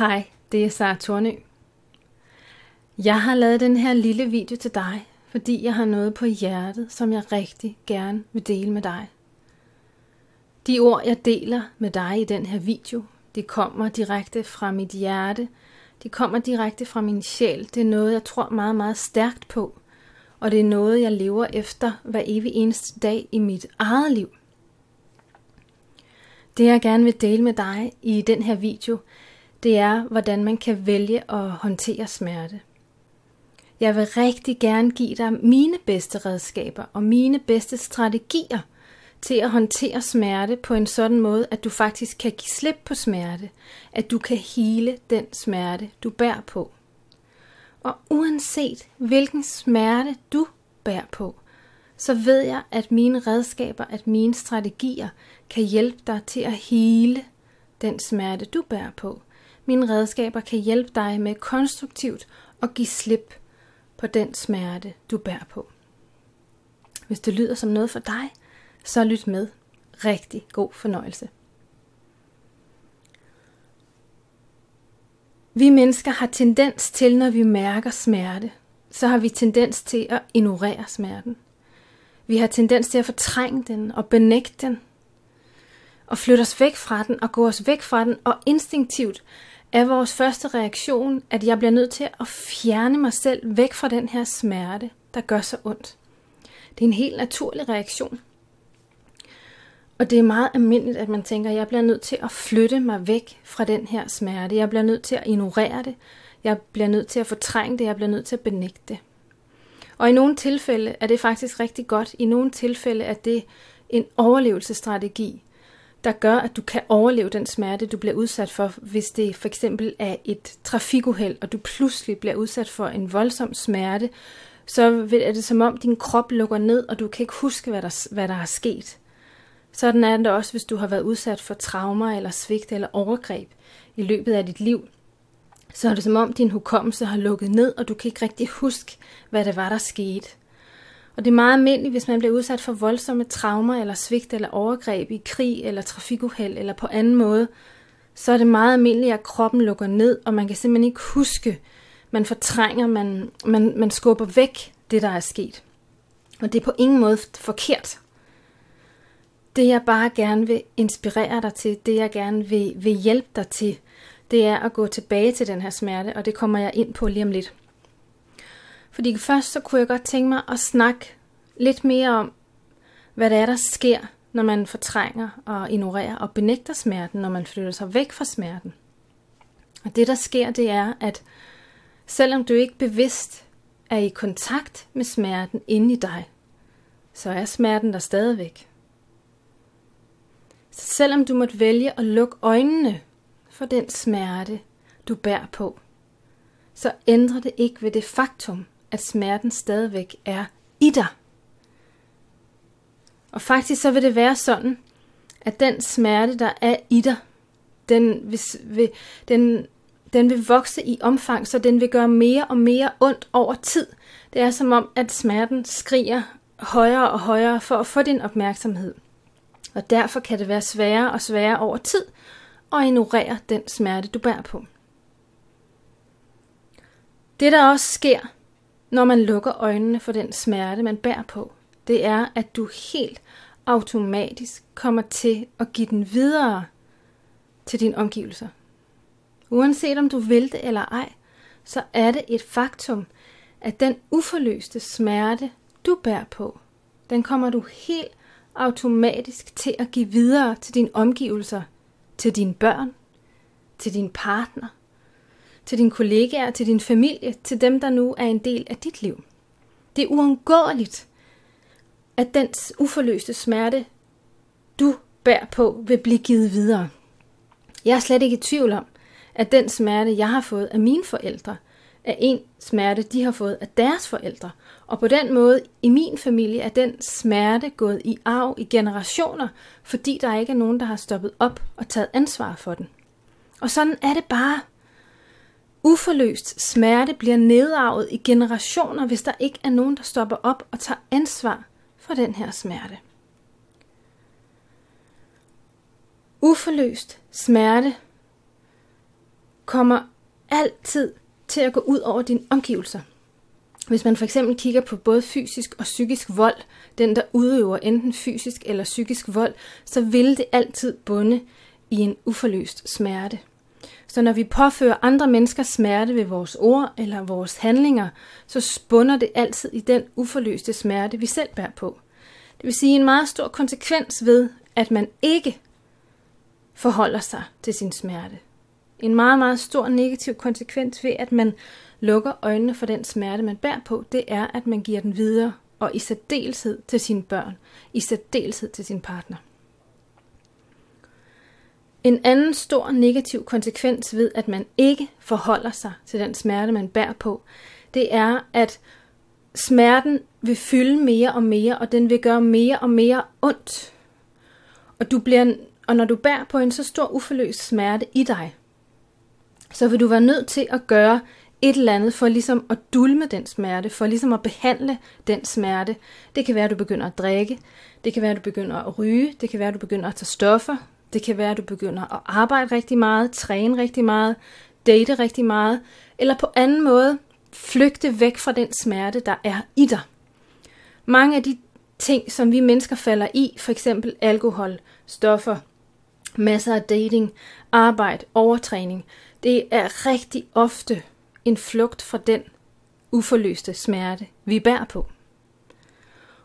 Hej, det er Sara Tornø. Jeg har lavet den her lille video til dig, fordi jeg har noget på hjertet, som jeg rigtig gerne vil dele med dig. De ord, jeg deler med dig i den her video, de kommer direkte fra mit hjerte. De kommer direkte fra min sjæl. Det er noget, jeg tror meget, meget stærkt på. Og det er noget, jeg lever efter hver evig eneste dag i mit eget liv. Det, jeg gerne vil dele med dig i den her video, det er, hvordan man kan vælge at håndtere smerte. Jeg vil rigtig gerne give dig mine bedste redskaber og mine bedste strategier til at håndtere smerte på en sådan måde, at du faktisk kan give slip på smerte, at du kan hele den smerte, du bærer på. Og uanset hvilken smerte du bærer på, så ved jeg, at mine redskaber, at mine strategier kan hjælpe dig til at hele den smerte, du bærer på. Mine redskaber kan hjælpe dig med konstruktivt at give slip på den smerte, du bærer på. Hvis det lyder som noget for dig, så lyt med. Rigtig god fornøjelse. Vi mennesker har tendens til, når vi mærker smerte, så har vi tendens til at ignorere smerten. Vi har tendens til at fortrænge den og benægte den, og flytte os væk fra den og gå os væk fra den, og instinktivt er vores første reaktion, at jeg bliver nødt til at fjerne mig selv væk fra den her smerte, der gør så ondt. Det er en helt naturlig reaktion. Og det er meget almindeligt, at man tænker, at jeg bliver nødt til at flytte mig væk fra den her smerte. Jeg bliver nødt til at ignorere det. Jeg bliver nødt til at fortrænge det. Jeg bliver nødt til at benægte det. Og i nogle tilfælde er det faktisk rigtig godt. I nogle tilfælde er det en overlevelsesstrategi, der gør, at du kan overleve den smerte, du bliver udsat for, hvis det for eksempel er et trafikuheld, og du pludselig bliver udsat for en voldsom smerte, så er det som om din krop lukker ned, og du kan ikke huske, hvad der, hvad der er sket. Sådan er det også, hvis du har været udsat for traumer eller svigt eller overgreb i løbet af dit liv. Så er det som om din hukommelse har lukket ned, og du kan ikke rigtig huske, hvad det var, der skete. Og det er meget almindeligt, hvis man bliver udsat for voldsomme traumer eller svigt eller overgreb i krig eller trafikuheld eller på anden måde, så er det meget almindeligt, at kroppen lukker ned, og man kan simpelthen ikke huske, man fortrænger, man, man, man skubber væk det, der er sket. Og det er på ingen måde forkert. Det jeg bare gerne vil inspirere dig til, det jeg gerne vil, vil hjælpe dig til, det er at gå tilbage til den her smerte, og det kommer jeg ind på lige om lidt. Fordi først så kunne jeg godt tænke mig at snakke lidt mere om, hvad det er, der sker, når man fortrænger og ignorerer og benægter smerten, når man flytter sig væk fra smerten. Og det, der sker, det er, at selvom du ikke bevidst er i kontakt med smerten inde i dig, så er smerten der stadigvæk. Så selvom du måtte vælge at lukke øjnene for den smerte, du bærer på, så ændrer det ikke ved det faktum, at smerten stadigvæk er i dig. Og faktisk så vil det være sådan, at den smerte, der er i dig, den vil, vil, den, den vil vokse i omfang, så den vil gøre mere og mere ondt over tid. Det er som om, at smerten skriger højere og højere for at få din opmærksomhed. Og derfor kan det være sværere og sværere over tid at ignorere den smerte, du bærer på. Det der også sker, når man lukker øjnene for den smerte, man bærer på, det er, at du helt automatisk kommer til at give den videre til dine omgivelser. Uanset om du vil det eller ej, så er det et faktum, at den uforløste smerte, du bærer på, den kommer du helt automatisk til at give videre til dine omgivelser, til dine børn, til din partner, til dine kollegaer, til din familie, til dem, der nu er en del af dit liv. Det er uundgåeligt, at den uforløste smerte, du bærer på, vil blive givet videre. Jeg er slet ikke i tvivl om, at den smerte, jeg har fået af mine forældre, er en smerte, de har fået af deres forældre. Og på den måde, i min familie, er den smerte gået i arv i generationer, fordi der ikke er nogen, der har stoppet op og taget ansvar for den. Og sådan er det bare. Uforløst smerte bliver nedarvet i generationer, hvis der ikke er nogen, der stopper op og tager ansvar for den her smerte. Uforløst smerte kommer altid til at gå ud over dine omgivelser. Hvis man for eksempel kigger på både fysisk og psykisk vold, den der udøver enten fysisk eller psykisk vold, så vil det altid bunde i en uforløst smerte. Så når vi påfører andre mennesker smerte ved vores ord eller vores handlinger, så spunder det altid i den uforløste smerte, vi selv bærer på. Det vil sige en meget stor konsekvens ved, at man ikke forholder sig til sin smerte. En meget, meget stor negativ konsekvens ved, at man lukker øjnene for den smerte, man bærer på, det er, at man giver den videre, og i særdeleshed til sine børn, i særdeleshed til sin partner. En anden stor negativ konsekvens ved, at man ikke forholder sig til den smerte, man bærer på, det er, at smerten vil fylde mere og mere, og den vil gøre mere og mere ondt. Og, du bliver, og når du bærer på en så stor uforløst smerte i dig, så vil du være nødt til at gøre et eller andet for ligesom at dulme den smerte, for ligesom at behandle den smerte. Det kan være, at du begynder at drikke, det kan være, at du begynder at ryge, det kan være, at du begynder at tage stoffer, det kan være, at du begynder at arbejde rigtig meget, træne rigtig meget, date rigtig meget, eller på anden måde flygte væk fra den smerte, der er i dig. Mange af de ting, som vi mennesker falder i, for eksempel alkohol, stoffer, masser af dating, arbejde, overtræning, det er rigtig ofte en flugt fra den uforløste smerte, vi bærer på.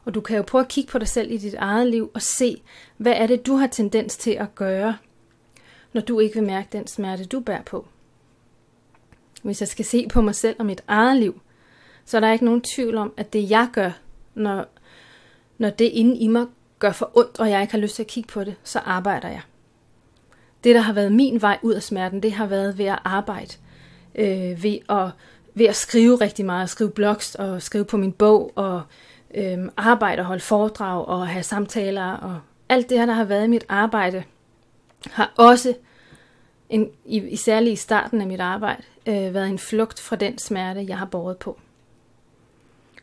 Og du kan jo prøve at kigge på dig selv i dit eget liv og se, hvad er det, du har tendens til at gøre, når du ikke vil mærke den smerte, du bærer på. Hvis jeg skal se på mig selv og mit eget liv, så er der ikke nogen tvivl om, at det jeg gør, når, når det inde i mig gør for ondt, og jeg ikke har lyst til at kigge på det, så arbejder jeg. Det, der har været min vej ud af smerten, det har været ved at arbejde, øh, ved, at, ved at skrive rigtig meget, skrive blogs og skrive på min bog, og øh, arbejde og holde foredrag og have samtaler, og alt det her, der har været i mit arbejde, har også, en, i, særligt i starten af mit arbejde, øh, været en flugt fra den smerte, jeg har båret på.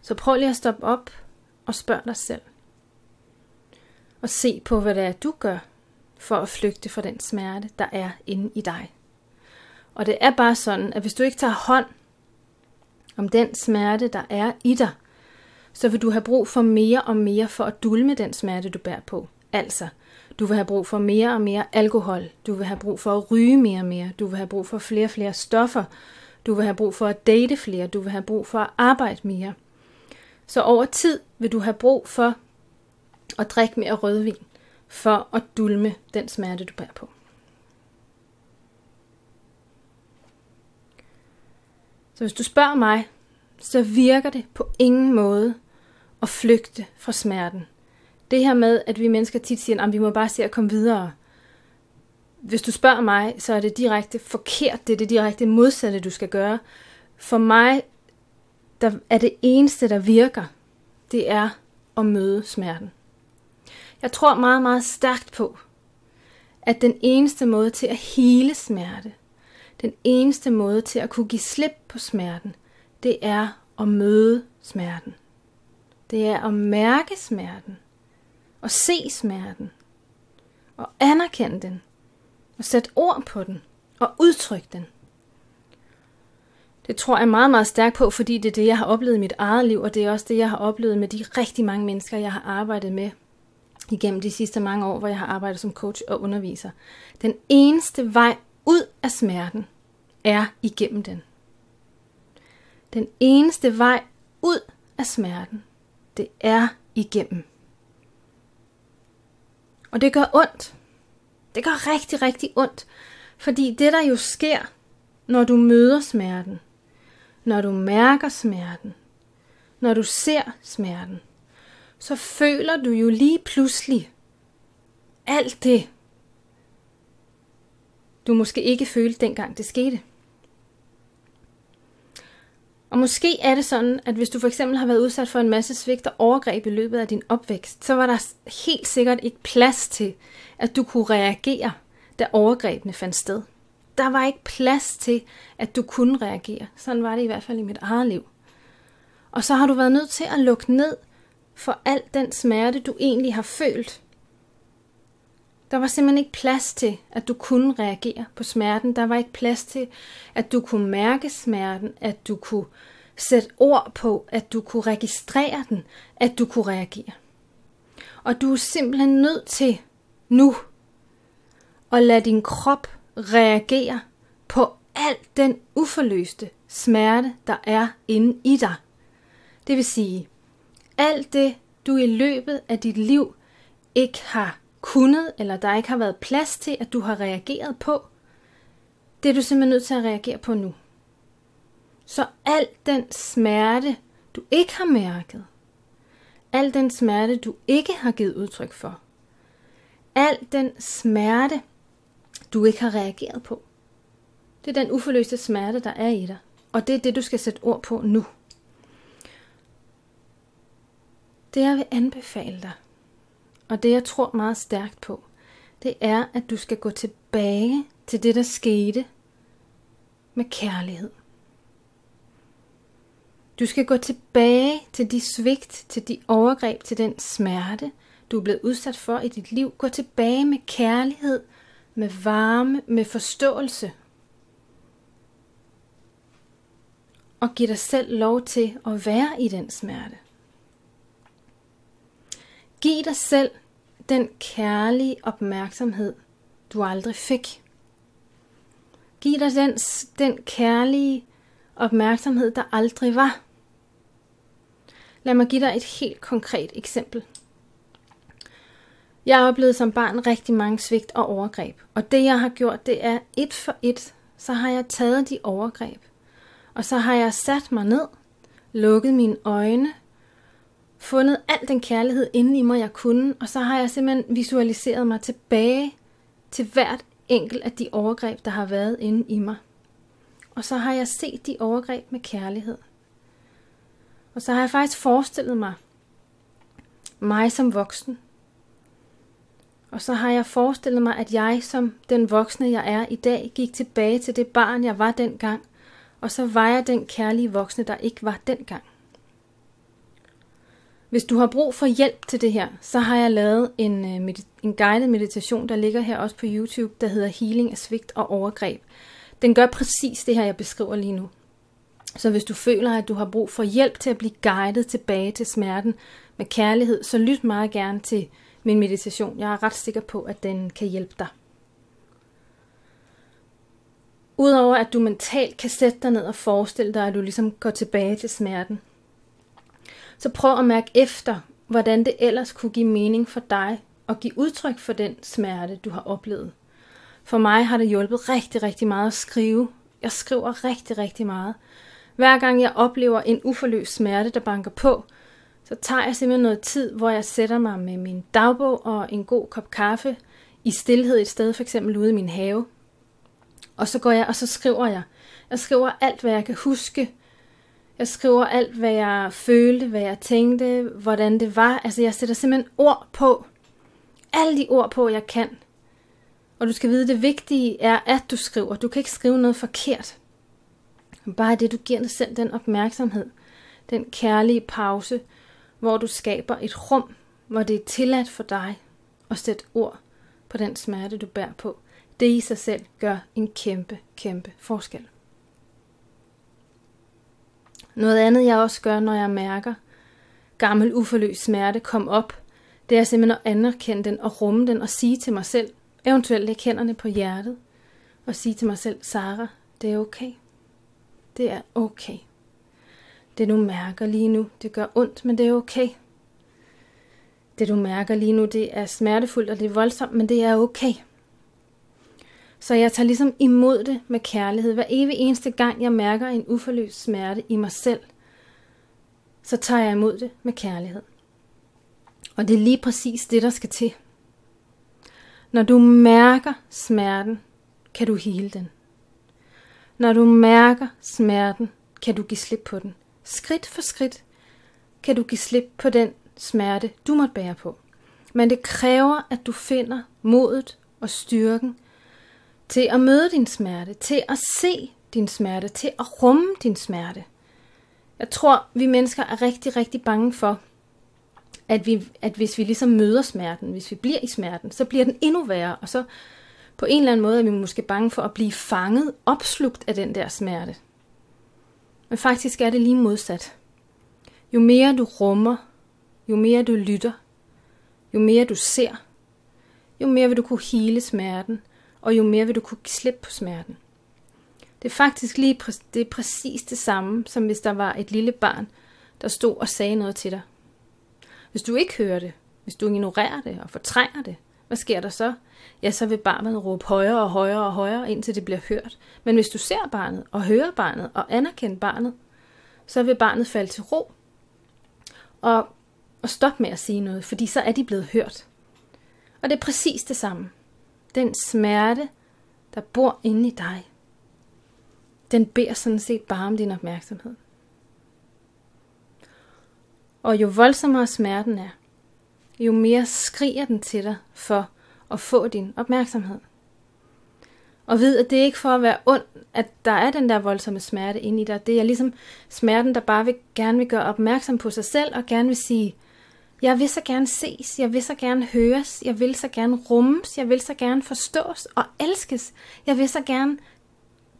Så prøv lige at stoppe op og spørg dig selv. Og se på, hvad det er, du gør for at flygte fra den smerte, der er inde i dig. Og det er bare sådan, at hvis du ikke tager hånd om den smerte, der er i dig, så vil du have brug for mere og mere for at dulme den smerte, du bærer på. Altså, du vil have brug for mere og mere alkohol. Du vil have brug for at ryge mere og mere. Du vil have brug for flere og flere stoffer. Du vil have brug for at date flere. Du vil have brug for at arbejde mere. Så over tid vil du have brug for at drikke mere rødvin for at dulme den smerte, du bærer på. Så hvis du spørger mig, så virker det på ingen måde at flygte fra smerten. Det her med, at vi mennesker tit siger, at vi må bare se at komme videre. Hvis du spørger mig, så er det direkte forkert. Det er det direkte modsatte, du skal gøre. For mig der er det eneste, der virker, det er at møde smerten. Jeg tror meget, meget stærkt på, at den eneste måde til at hele smerte, den eneste måde til at kunne give slip på smerten, det er at møde smerten. Det er at mærke smerten, og se smerten, og anerkende den, og sætte ord på den, og udtrykke den. Det tror jeg meget, meget stærkt på, fordi det er det, jeg har oplevet i mit eget liv, og det er også det, jeg har oplevet med de rigtig mange mennesker, jeg har arbejdet med igennem de sidste mange år, hvor jeg har arbejdet som coach og underviser. Den eneste vej ud af smerten er igennem den. Den eneste vej ud af smerten, det er igennem. Og det gør ondt. Det gør rigtig, rigtig ondt. Fordi det, der jo sker, når du møder smerten, når du mærker smerten, når du ser smerten, så føler du jo lige pludselig alt det, du måske ikke følte dengang det skete. Og måske er det sådan, at hvis du for eksempel har været udsat for en masse svigt og overgreb i løbet af din opvækst, så var der helt sikkert ikke plads til, at du kunne reagere, da overgrebene fandt sted. Der var ikke plads til, at du kunne reagere. Sådan var det i hvert fald i mit eget liv. Og så har du været nødt til at lukke ned for al den smerte, du egentlig har følt. Der var simpelthen ikke plads til, at du kunne reagere på smerten. Der var ikke plads til, at du kunne mærke smerten, at du kunne sætte ord på, at du kunne registrere den, at du kunne reagere. Og du er simpelthen nødt til nu at lade din krop reagere på al den uforløste smerte, der er inde i dig. Det vil sige, alt det, du i løbet af dit liv ikke har kunnet, eller der ikke har været plads til, at du har reageret på, det er du simpelthen nødt til at reagere på nu. Så al den smerte, du ikke har mærket, al den smerte, du ikke har givet udtryk for, al den smerte, du ikke har reageret på, det er den uforløste smerte, der er i dig. Og det er det, du skal sætte ord på nu. Det jeg vil anbefale dig, og det jeg tror meget stærkt på, det er, at du skal gå tilbage til det, der skete med kærlighed. Du skal gå tilbage til de svigt, til de overgreb, til den smerte, du er blevet udsat for i dit liv. Gå tilbage med kærlighed, med varme, med forståelse. Og giv dig selv lov til at være i den smerte. Giv dig selv den kærlige opmærksomhed, du aldrig fik. Giv dig den, den kærlige opmærksomhed, der aldrig var. Lad mig give dig et helt konkret eksempel. Jeg har oplevet som barn rigtig mange svigt og overgreb, og det jeg har gjort, det er et for et, så har jeg taget de overgreb, og så har jeg sat mig ned, lukket mine øjne, fundet al den kærlighed inde i mig, jeg kunne, og så har jeg simpelthen visualiseret mig tilbage til hvert enkelt af de overgreb, der har været inde i mig. Og så har jeg set de overgreb med kærlighed. Og så har jeg faktisk forestillet mig mig som voksen. Og så har jeg forestillet mig, at jeg som den voksne, jeg er i dag, gik tilbage til det barn, jeg var dengang. Og så var jeg den kærlige voksne, der ikke var dengang. Hvis du har brug for hjælp til det her, så har jeg lavet en, øh, en guided meditation, der ligger her også på YouTube, der hedder Healing af svigt og overgreb. Den gør præcis det her, jeg beskriver lige nu. Så hvis du føler, at du har brug for hjælp til at blive guidet tilbage til smerten med kærlighed, så lyt meget gerne til min meditation. Jeg er ret sikker på, at den kan hjælpe dig. Udover at du mentalt kan sætte dig ned og forestille dig, at du ligesom går tilbage til smerten, så prøv at mærke efter, hvordan det ellers kunne give mening for dig at give udtryk for den smerte, du har oplevet. For mig har det hjulpet rigtig, rigtig meget at skrive. Jeg skriver rigtig, rigtig meget. Hver gang jeg oplever en uforløst smerte, der banker på, så tager jeg simpelthen noget tid, hvor jeg sætter mig med min dagbog og en god kop kaffe i stillhed et sted, for eksempel ude i min have. Og så går jeg, og så skriver jeg. Jeg skriver alt, hvad jeg kan huske. Jeg skriver alt, hvad jeg følte, hvad jeg tænkte, hvordan det var. Altså, jeg sætter simpelthen ord på. Alle de ord på, jeg kan. Og du skal vide, det vigtige er, at du skriver. Du kan ikke skrive noget forkert. Bare det, du giver dig selv den opmærksomhed. Den kærlige pause, hvor du skaber et rum, hvor det er tilladt for dig at sætte ord på den smerte, du bærer på. Det i sig selv gør en kæmpe, kæmpe forskel. Noget andet, jeg også gør, når jeg mærker gammel uforløst smerte kom op, det er simpelthen at anerkende den og rumme den og sige til mig selv, eventuelt lægge hænderne på hjertet, og sige til mig selv, Sara, det er okay. Det er okay. Det du mærker lige nu, det gør ondt, men det er okay. Det du mærker lige nu, det er smertefuldt og det er voldsomt, men det er okay. Så jeg tager ligesom imod det med kærlighed. Hver evig eneste gang, jeg mærker en uforløst smerte i mig selv, så tager jeg imod det med kærlighed. Og det er lige præcis det, der skal til. Når du mærker smerten, kan du hele den. Når du mærker smerten, kan du give slip på den. Skridt for skridt kan du give slip på den smerte, du måtte bære på. Men det kræver, at du finder modet og styrken til at møde din smerte, til at se din smerte, til at rumme din smerte. Jeg tror, vi mennesker er rigtig, rigtig bange for, at, vi, at hvis vi ligesom møder smerten, hvis vi bliver i smerten, så bliver den endnu værre, og så på en eller anden måde er vi måske bange for at blive fanget, opslugt af den der smerte. Men faktisk er det lige modsat. Jo mere du rummer, jo mere du lytter, jo mere du ser, jo mere vil du kunne hele smerten, og jo mere vil du kunne slippe på smerten. Det er faktisk lige det er præcis det samme, som hvis der var et lille barn, der stod og sagde noget til dig. Hvis du ikke hører det, hvis du ignorerer det og fortrænger det, hvad sker der så? Ja, så vil barnet råbe højere og højere og højere, indtil det bliver hørt. Men hvis du ser barnet og hører barnet og anerkender barnet, så vil barnet falde til ro og, og stoppe med at sige noget, fordi så er de blevet hørt. Og det er præcis det samme. Den smerte, der bor inde i dig, den beder sådan set bare om din opmærksomhed. Og jo voldsommere smerten er, jo mere skriger den til dig for at få din opmærksomhed. Og ved, at det er ikke for at være ond, at der er den der voldsomme smerte inde i dig. Det er ligesom smerten, der bare vil, gerne vil gøre opmærksom på sig selv, og gerne vil sige, jeg vil så gerne ses, jeg vil så gerne høres, jeg vil så gerne rummes, jeg vil så gerne forstås og elskes. Jeg vil så gerne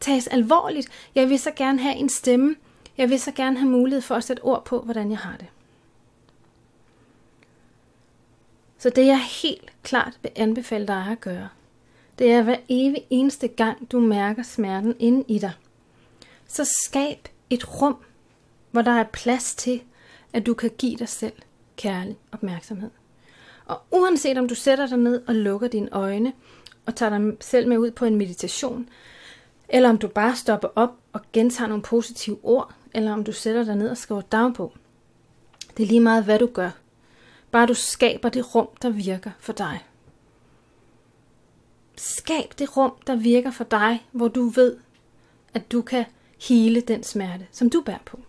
tages alvorligt, jeg vil så gerne have en stemme, jeg vil så gerne have mulighed for at sætte ord på, hvordan jeg har det. Så det jeg helt klart vil anbefale dig at gøre, det er hver evig eneste gang, du mærker smerten inde i dig. Så skab et rum, hvor der er plads til, at du kan give dig selv kærlig opmærksomhed. Og uanset om du sætter dig ned og lukker dine øjne, og tager dig selv med ud på en meditation, eller om du bare stopper op og gentager nogle positive ord, eller om du sætter dig ned og skriver dagbog. Det er lige meget, hvad du gør. Bare du skaber det rum, der virker for dig. Skab det rum, der virker for dig, hvor du ved, at du kan hele den smerte, som du bærer på.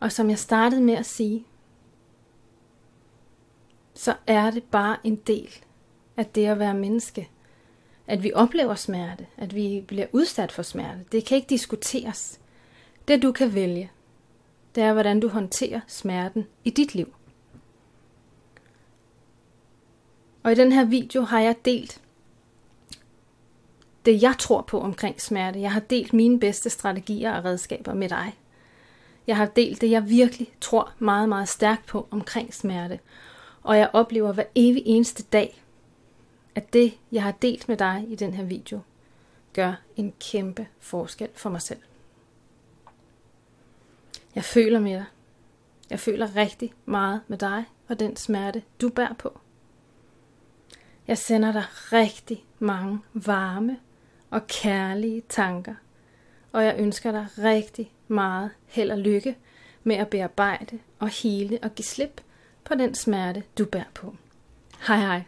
Og som jeg startede med at sige, så er det bare en del af det at være menneske. At vi oplever smerte, at vi bliver udsat for smerte. Det kan ikke diskuteres. Det du kan vælge, det er, hvordan du håndterer smerten i dit liv. Og i den her video har jeg delt det, jeg tror på omkring smerte. Jeg har delt mine bedste strategier og redskaber med dig. Jeg har delt det, jeg virkelig tror meget, meget stærkt på omkring smerte. Og jeg oplever hver evig eneste dag, at det, jeg har delt med dig i den her video, gør en kæmpe forskel for mig selv. Jeg føler med dig. Jeg føler rigtig meget med dig og den smerte, du bærer på. Jeg sender dig rigtig mange varme og kærlige tanker, og jeg ønsker dig rigtig meget held og lykke med at bearbejde og hele og give slip på den smerte, du bærer på. Hej hej.